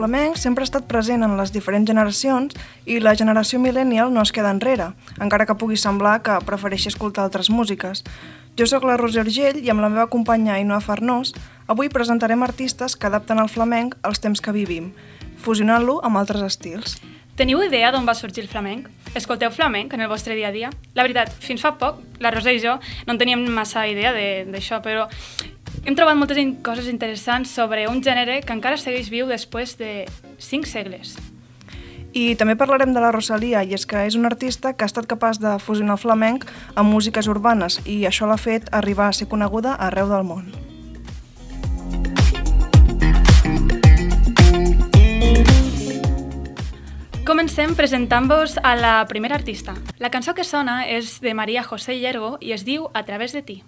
Flamenc sempre ha estat present en les diferents generacions i la generació millennial no es queda enrere, encara que pugui semblar que prefereixi escoltar altres músiques. Jo sóc la Roser Argell i amb la meva companya Ainhoa Farnós avui presentarem artistes que adapten el flamenc als temps que vivim, fusionant-lo amb altres estils. Teniu idea d'on va sorgir el flamenc? Escolteu flamenc en el vostre dia a dia? La veritat, fins fa poc, la Rosa i jo no en teníem massa idea d'això, però hem trobat moltes coses interessants sobre un gènere que encara segueix viu després de cinc segles. I també parlarem de la Rosalia, i és que és un artista que ha estat capaç de fusionar el flamenc amb músiques urbanes, i això l'ha fet arribar a ser coneguda arreu del món. Comencem presentant-vos a la primera artista. La cançó que sona és de Maria José Llergo i es diu A través de ti.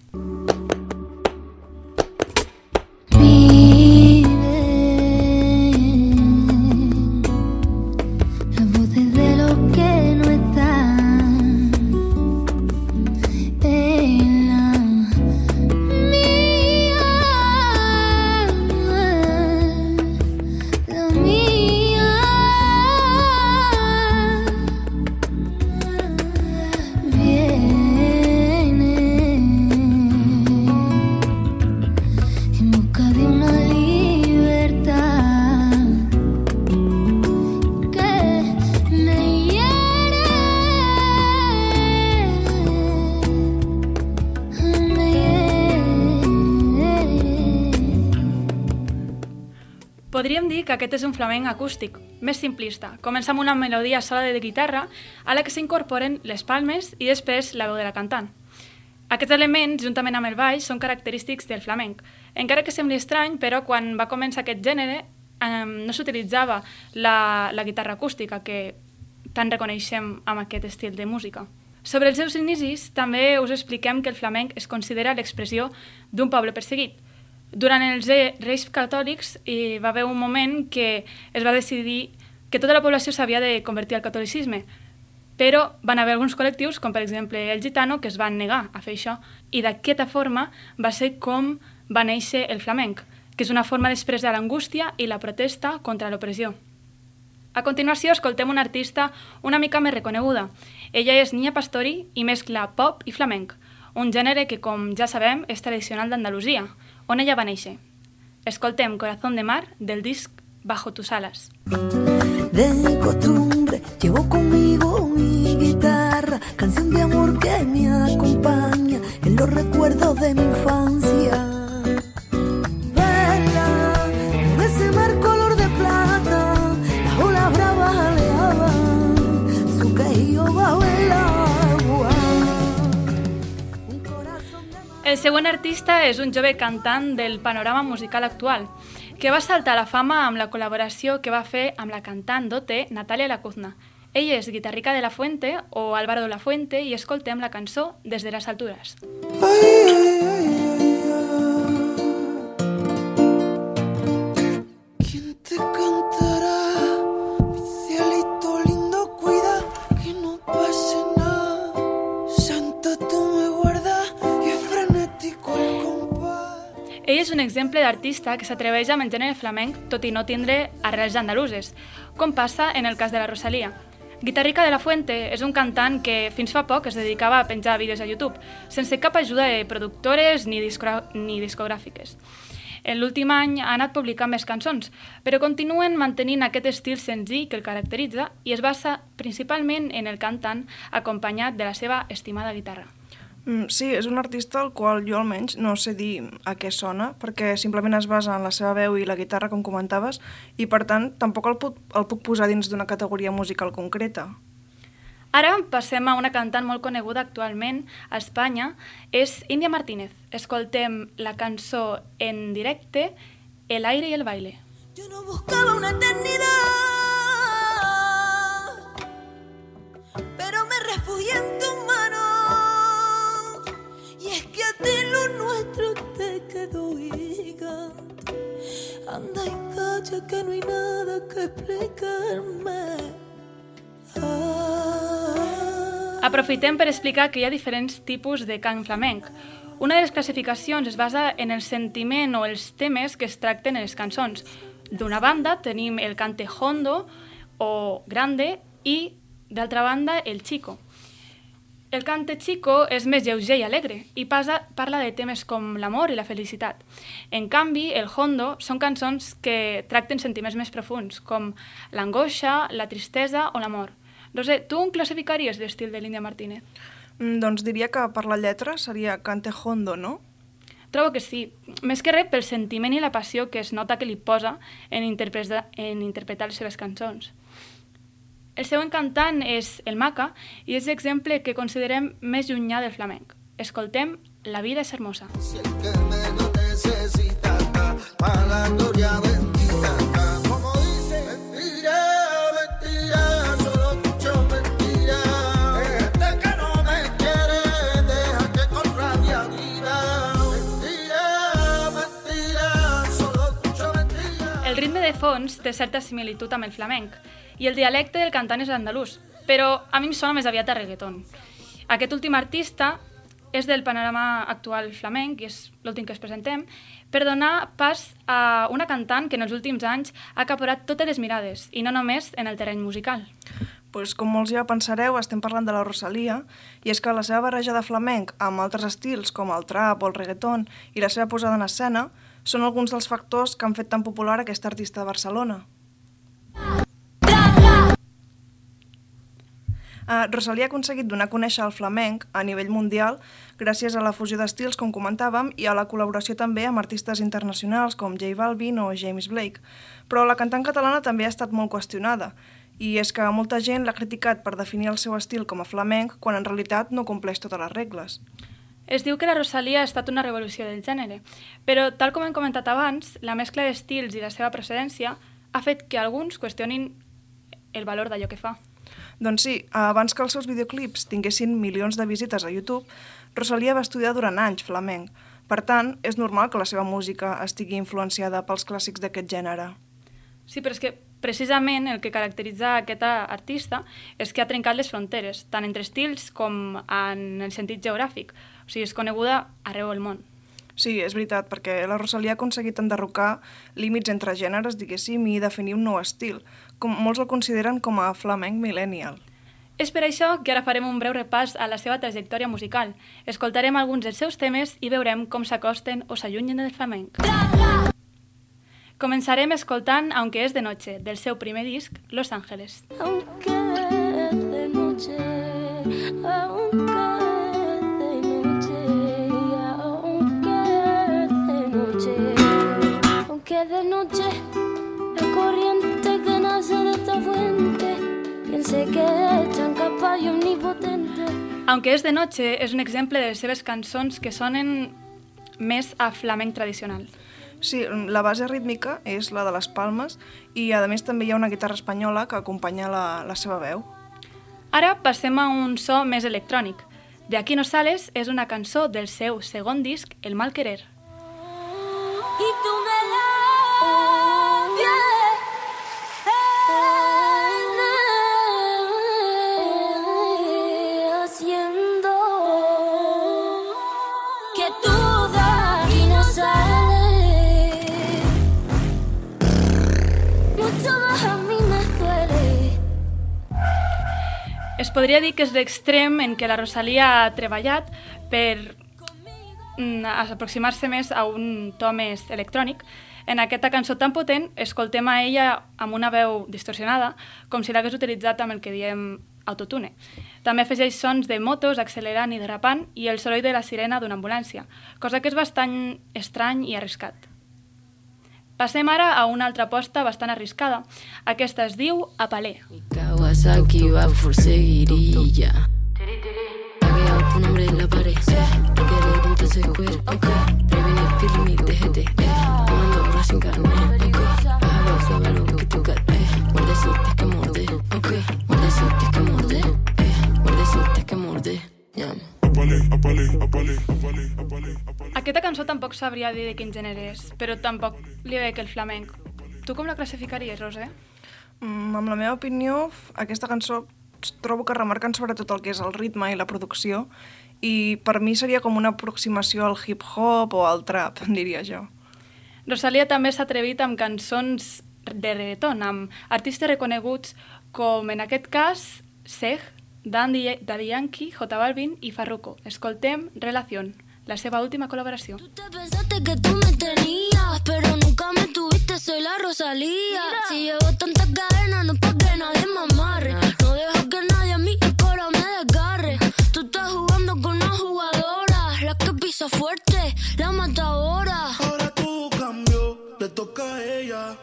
Podríem dir que aquest és un flamenc acústic, més simplista. Comença amb una melodia sola de guitarra a la que s'incorporen les palmes i després la veu de la cantant. Aquests elements, juntament amb el baix, són característics del flamenc. Encara que sembli estrany, però quan va començar aquest gènere eh, no s'utilitzava la, la guitarra acústica que tant reconeixem amb aquest estil de música. Sobre els seus inicis, també us expliquem que el flamenc es considera l'expressió d'un poble perseguit, durant els Reis Catòlics hi va haver un moment que es va decidir que tota la població s'havia de convertir al catolicisme, però van haver alguns col·lectius, com per exemple el gitano, que es van negar a fer això, i d'aquesta forma va ser com va néixer el flamenc, que és una forma d'expressar l'angústia i la protesta contra l'opressió. A continuació, escoltem una artista una mica més reconeguda. Ella és Nia Pastori i mescla pop i flamenc, un gènere que, com ja sabem, és tradicional d'Andalusia, on ella va néixer. Escoltem Corazón de Mar del disc Bajo tus alas. De costumbre llevo conmigo següent artista és un jove cantant del panorama musical actual, que va saltar a la fama amb la col·laboració que va fer amb la cantant dote Natalia Lacuzna. Ella és guitarrica de La Fuente o Álvaro de la Fuente i escoltem la cançó Des de les altures. ¿Quién un exemple d'artista que s'atreveix amb el gènere flamenc tot i no tindre arrels andaluses, com passa en el cas de la Rosalia. Guitarrica de la Fuente és un cantant que fins fa poc es dedicava a penjar vídeos a YouTube, sense cap ajuda de productores ni, ni discogràfiques. En l'últim any ha anat publicant més cançons, però continuen mantenint aquest estil senzill que el caracteritza i es basa principalment en el cantant acompanyat de la seva estimada guitarra. Mm, sí, és un artista al qual jo almenys no sé dir a què sona, perquè simplement es basa en la seva veu i la guitarra, com comentaves, i per tant tampoc el puc, el puc posar dins d'una categoria musical concreta. Ara passem a una cantant molt coneguda actualment a Espanya, és Índia Martínez. Escoltem la cançó en directe, El aire i el baile. Yo no buscaba una eternidad, pero me refugié en tu quedo gigante. Anda y calla que no hay nada que explicarme. Ah. Aprofitem per explicar que hi ha diferents tipus de cant flamenc. Una de les classificacions es basa en el sentiment o els temes que es tracten en les cançons. D'una banda tenim el cante hondo o grande i d'altra banda el chico. El cante chico és més lleuger i alegre i pasa, parla de temes com l'amor i la felicitat. En canvi, el hondo són cançons que tracten sentiments més profuns, com l'angoixa, la tristesa o l'amor. Roser, tu on classificaries l'estil de l'Índia Martínez? Mm, Doncs diria que per la lletra seria cante hondo, no? Trobo que sí, més que res pel sentiment i la passió que es nota que li posa en, interpretar, en interpretar les seves cançons. El següent cantant és el Maca i és l'exemple que considerem més llunyà del flamenc. Escoltem La vida és hermosa. Si el que menos necesita acá, para la gloria bendita acá. Como dice, mentira, mentira, solo escucho mentira. Este que no me quiere, deja que con rabia diga. Mentira, mentira, solo escucho mentira. El ritme de fons té certa similitud amb el flamenc i el dialecte del cantant és andalús, però a mi em sona més aviat a reggaeton. Aquest últim artista és del panorama actual flamenc, i és l'últim que es presentem, per donar pas a una cantant que en els últims anys ha acaparat totes les mirades, i no només en el terreny musical. Pues, com molts ja pensareu, estem parlant de la Rosalia, i és que la seva barreja de flamenc amb altres estils, com el trap o el reggaeton, i la seva posada en escena, són alguns dels factors que han fet tan popular aquesta artista de Barcelona. Uh, Rosalia ha aconseguit donar a conèixer el flamenc a nivell mundial gràcies a la fusió d'estils, com comentàvem, i a la col·laboració també amb artistes internacionals com J Balvin o James Blake. Però la cantant catalana també ha estat molt qüestionada, i és que molta gent l'ha criticat per definir el seu estil com a flamenc quan en realitat no compleix totes les regles. Es diu que la Rosalia ha estat una revolució del gènere, però, tal com hem comentat abans, la mescla d'estils i la seva procedència ha fet que alguns qüestionin el valor d'allò que fa. Doncs sí, abans que els seus videoclips tinguessin milions de visites a YouTube, Rosalia va estudiar durant anys flamenc. Per tant, és normal que la seva música estigui influenciada pels clàssics d'aquest gènere. Sí, però és que precisament el que caracteritza aquest artista és que ha trencat les fronteres, tant entre estils com en el sentit geogràfic. O sigui, és coneguda arreu del món. Sí, és veritat, perquè la Rosalia ha aconseguit enderrocar límits entre gèneres, diguéssim, i definir un nou estil. Com molts el consideren com a flamenc millennial. És per això que ara farem un breu repàs a la seva trajectòria musical. Escoltarem alguns dels seus temes i veurem com s'acosten o s'allunyen del flamenc. Començarem escoltant Aunque és de noche, del seu primer disc, Los Ángeles. Aunque es de noche, aunque piense que capaz y omnipotente. Aunque és de noche és un exemple de les seves cançons que sonen més a flamenc tradicional. Sí, la base rítmica és la de les palmes i, a més, també hi ha una guitarra espanyola que acompanya la, la seva veu. Ara passem a un so més electrònic. De Aquí no sales és una cançó del seu segon disc, El mal querer. Y tú me la podria dir que és l'extrem en què la Rosalia ha treballat per mm, aproximar-se més a un to més electrònic. En aquesta cançó tan potent, escoltem a ella amb una veu distorsionada, com si l'hagués utilitzat amb el que diem autotune. També afegeix sons de motos accelerant i derrapant i el soroll de la sirena d'una ambulància, cosa que és bastant estrany i arriscat. Passem ara a una altra aposta bastant arriscada. Aquesta es diu Apalé. Mi Kawasaki va por seguirilla. Tagueado tu nombre en la pared. No quiero un secuer. Ok. Prevenir, pirmi, déjate. Eh. Tomando horas sin carne. Ok. Bájalo, súbelo, que cat. Eh. Que. Ok. Que. Eh. Que. Aquesta cançó tampoc sabria dir de quin gènere és, però tampoc li veig el flamenc. Tu com la classificaries, Roser? Mm, amb la meva opinió, aquesta cançó trobo que remarquen sobretot el que és el ritme i la producció i per mi seria com una aproximació al hip-hop o al trap, diria jo. Rosalia també s'ha atrevit amb cançons de reggaeton, amb artistes reconeguts com, en aquest cas, Dandy, Daddy Yankee, J Balvin i Farruko. Escoltem Relación, la seva última col·laboració. Tú te pensaste que tú me tenías, pero nunca me tuviste, soy la Rosalía. Si llevo tantas cadenas, no pa' que nadie me amarre. No dejo que nadie a mí el coro me desgarre. Tú estás jugando con una jugadora, la que pisa fuerte, la matadora. Ahora todo cambió, le toca a ella.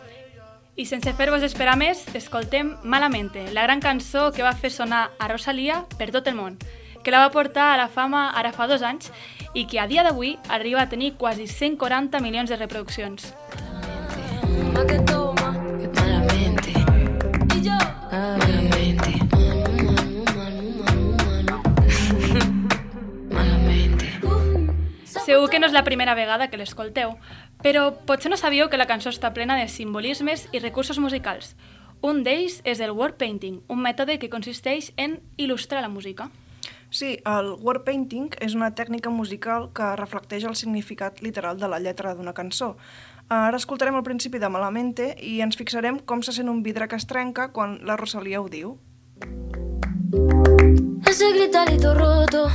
I sense fer-vos esperar més, escoltem Malamente, la gran cançó que va fer sonar a Rosalia per tot el món, que la va portar a la fama ara fa dos anys i que a dia d'avui arriba a tenir quasi 140 milions de reproduccions. Segur que no és la primera vegada que l'escolteu, però potser no sabíeu que la cançó està plena de simbolismes i recursos musicals. Un d'ells és el word painting, un mètode que consisteix en il·lustrar la música. Sí, el word painting és una tècnica musical que reflecteix el significat literal de la lletra d'una cançó. Ara escoltarem el principi de Malamente i ens fixarem com se sent un vidre que es trenca quan la Rosalia ho diu. Ese gritarito roto,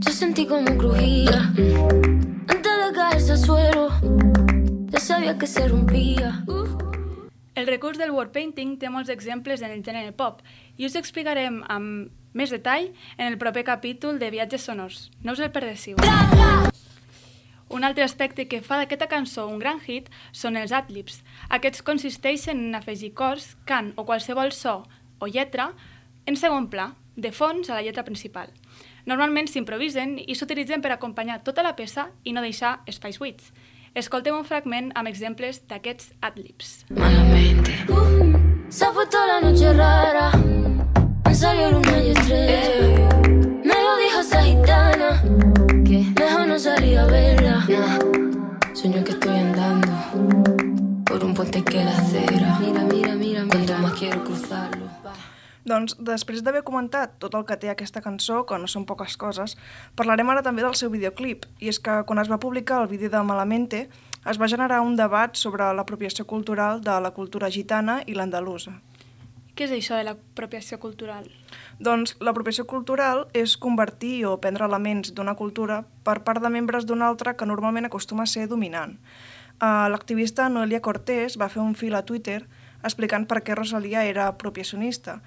yo sentí como crujía. Antes de caerse al suelo, ya sabía que se rompía. El recurs del word painting té molts exemples en el gènere pop i us explicarem amb més detall en el proper capítol de Viatges Sonors. No us el perdéssiu. Un altre aspecte que fa d'aquesta cançó un gran hit són els adlibs. Aquests consisteixen en afegir cors, cant o qualsevol so o lletra en segon pla, de fons a la lletra principal. Normalment s'improvisen i s'utilitzen per acompanyar tota la peça i no deixar espais buits. Escoltem un fragment amb exemples d'aquests adlibs. Malamente, Se ha puesto la noche rara, me salió luna no salir a verla. Sueño que estoy andando por un puente que la acera. Mira, mira, mira, Cuanto más quiero cruzarlo. Doncs, després d'haver comentat tot el que té aquesta cançó, que no són poques coses, parlarem ara també del seu videoclip. I és que quan es va publicar el vídeo de Malamente, es va generar un debat sobre l'apropiació cultural de la cultura gitana i l'andalusa. Què és això de l'apropiació cultural? Doncs l'apropiació cultural és convertir o prendre elements d'una cultura per part de membres d'una altra que normalment acostuma a ser dominant. Uh, L'activista Noelia Cortés va fer un fil a Twitter explicant per què Rosalia era apropiacionista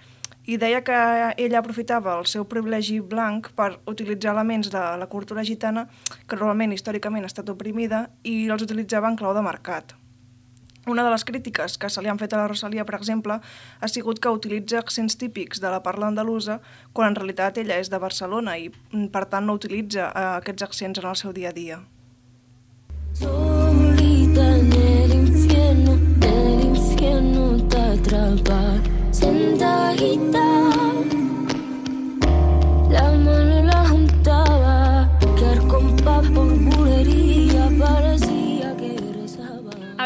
i deia que ella aprofitava el seu privilegi blanc per utilitzar elements de la cultura gitana que normalment històricament ha estat oprimida i els utilitzava en clau de mercat. Una de les crítiques que se li han fet a la Rosalia, per exemple, ha sigut que utilitza accents típics de la parla andalusa quan en realitat ella és de Barcelona i, per tant, no utilitza eh, aquests accents en el seu dia a dia. Solita en el infierno, el infierno te atrapa. Sentadita, la mano la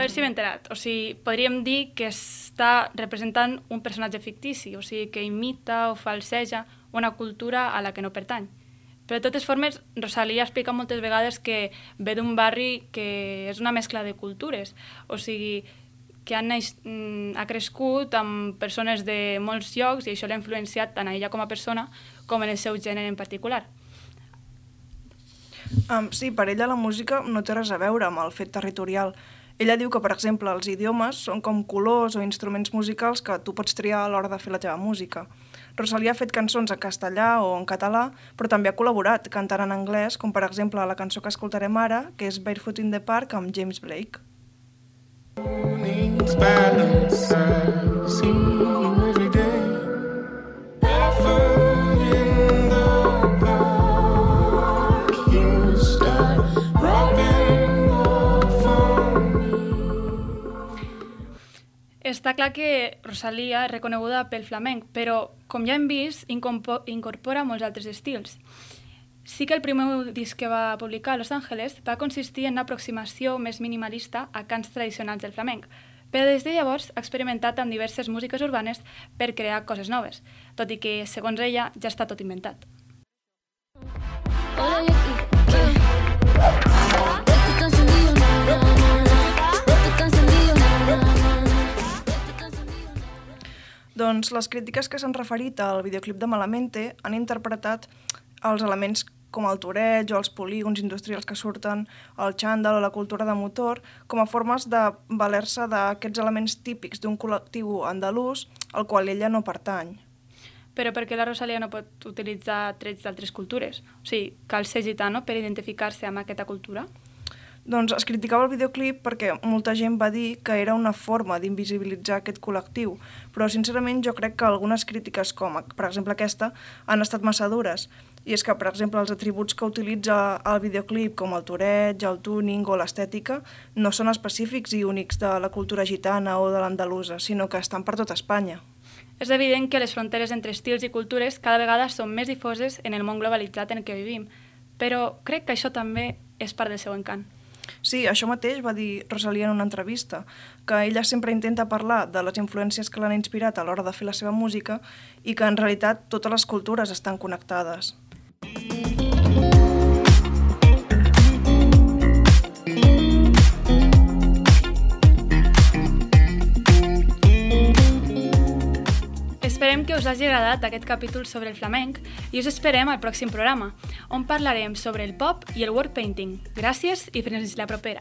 veure si m'he enterat. O sigui, podríem dir que està representant un personatge fictici, o sigui, que imita o falseja una cultura a la que no pertany. Però de totes formes, Rosalia explica moltes vegades que ve d'un barri que és una mescla de cultures, o sigui, que neix- mm, ha crescut amb persones de molts llocs i això l'ha influenciat tant a ella com a persona com en el seu gènere en particular. Um, sí, per ella la música no té res a veure amb el fet territorial. Ella diu que, per exemple, els idiomes són com colors o instruments musicals que tu pots triar a l'hora de fer la teva música. Rosalia ha fet cançons en castellà o en català, però també ha col·laborat cantant en anglès, com per exemple la cançó que escoltarem ara, que és Barefoot in the Park amb James Blake. Needs Està clar que Rosalia és reconeguda pel flamenc, però, com ja hem vist, incorpora molts altres estils. Sí que el primer disc que va publicar a Los Angeles va consistir en una aproximació més minimalista a cants tradicionals del flamenc, però des de llavors ha experimentat amb diverses músiques urbanes per crear coses noves, tot i que, segons ella, ja està tot inventat. Hola, Doncs les crítiques que s'han referit al videoclip de Malamente han interpretat els elements com el toreig o els polígons industrials que surten, el xandall o la cultura de motor, com a formes de valer-se d'aquests elements típics d'un col·lectiu andalús al qual ella no pertany. Però per què la Rosalia no pot utilitzar trets d'altres cultures? O sigui, cal ser gitano per identificar-se amb aquesta cultura? Doncs es criticava el videoclip perquè molta gent va dir que era una forma d'invisibilitzar aquest col·lectiu, però sincerament jo crec que algunes crítiques, com per exemple aquesta, han estat massa dures. I és que, per exemple, els atributs que utilitza el videoclip, com el toreig, el tuning o l'estètica, no són específics i únics de la cultura gitana o de l'andalusa, sinó que estan per tot Espanya. És evident que les fronteres entre estils i cultures cada vegada són més difoses en el món globalitzat en què vivim, però crec que això també és part del seu encant. Sí, això mateix va dir Rosalia en una entrevista, que ella sempre intenta parlar de les influències que l'han inspirat a l'hora de fer la seva música i que en realitat totes les cultures estan connectades. Que us hagi agradat aquest capítol sobre el flamenc i us esperem al pròxim programa, on parlarem sobre el pop i el word painting. Gràcies i fins la propera.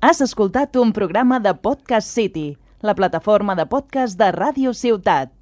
Has escoltat un programa de Podcast City, la plataforma de podcast de Ràdio Ciutat.